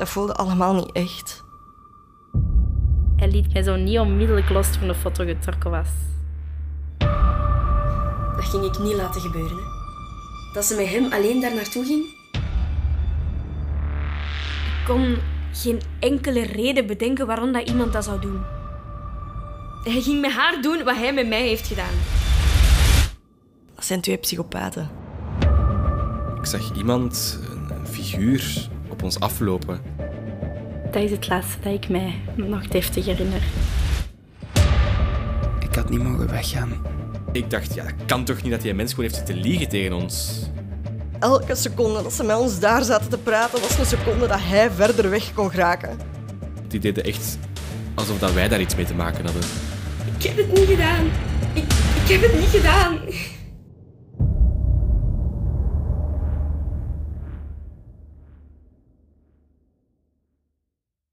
Dat voelde allemaal niet echt. Hij liet mij zo niet onmiddellijk los toen de foto getrokken was. Dat ging ik niet laten gebeuren. Hè. Dat ze met hem alleen daar naartoe ging. Ik kon geen enkele reden bedenken waarom dat iemand dat zou doen. Hij ging met haar doen wat hij met mij heeft gedaan. Dat zijn twee psychopaten. Ik zag iemand, een, een figuur, op ons aflopen. Dat is het laatste dat ik mij nog deftig herinner. Ik had niet mogen weggaan. Ik dacht, ja, dat kan toch niet dat die mens gewoon heeft zitten liegen tegen ons? Elke seconde dat ze met ons daar zaten te praten, was een seconde dat hij verder weg kon geraken. Die deden echt alsof dat wij daar iets mee te maken hadden. Ik heb het niet gedaan. Ik, ik heb het niet gedaan.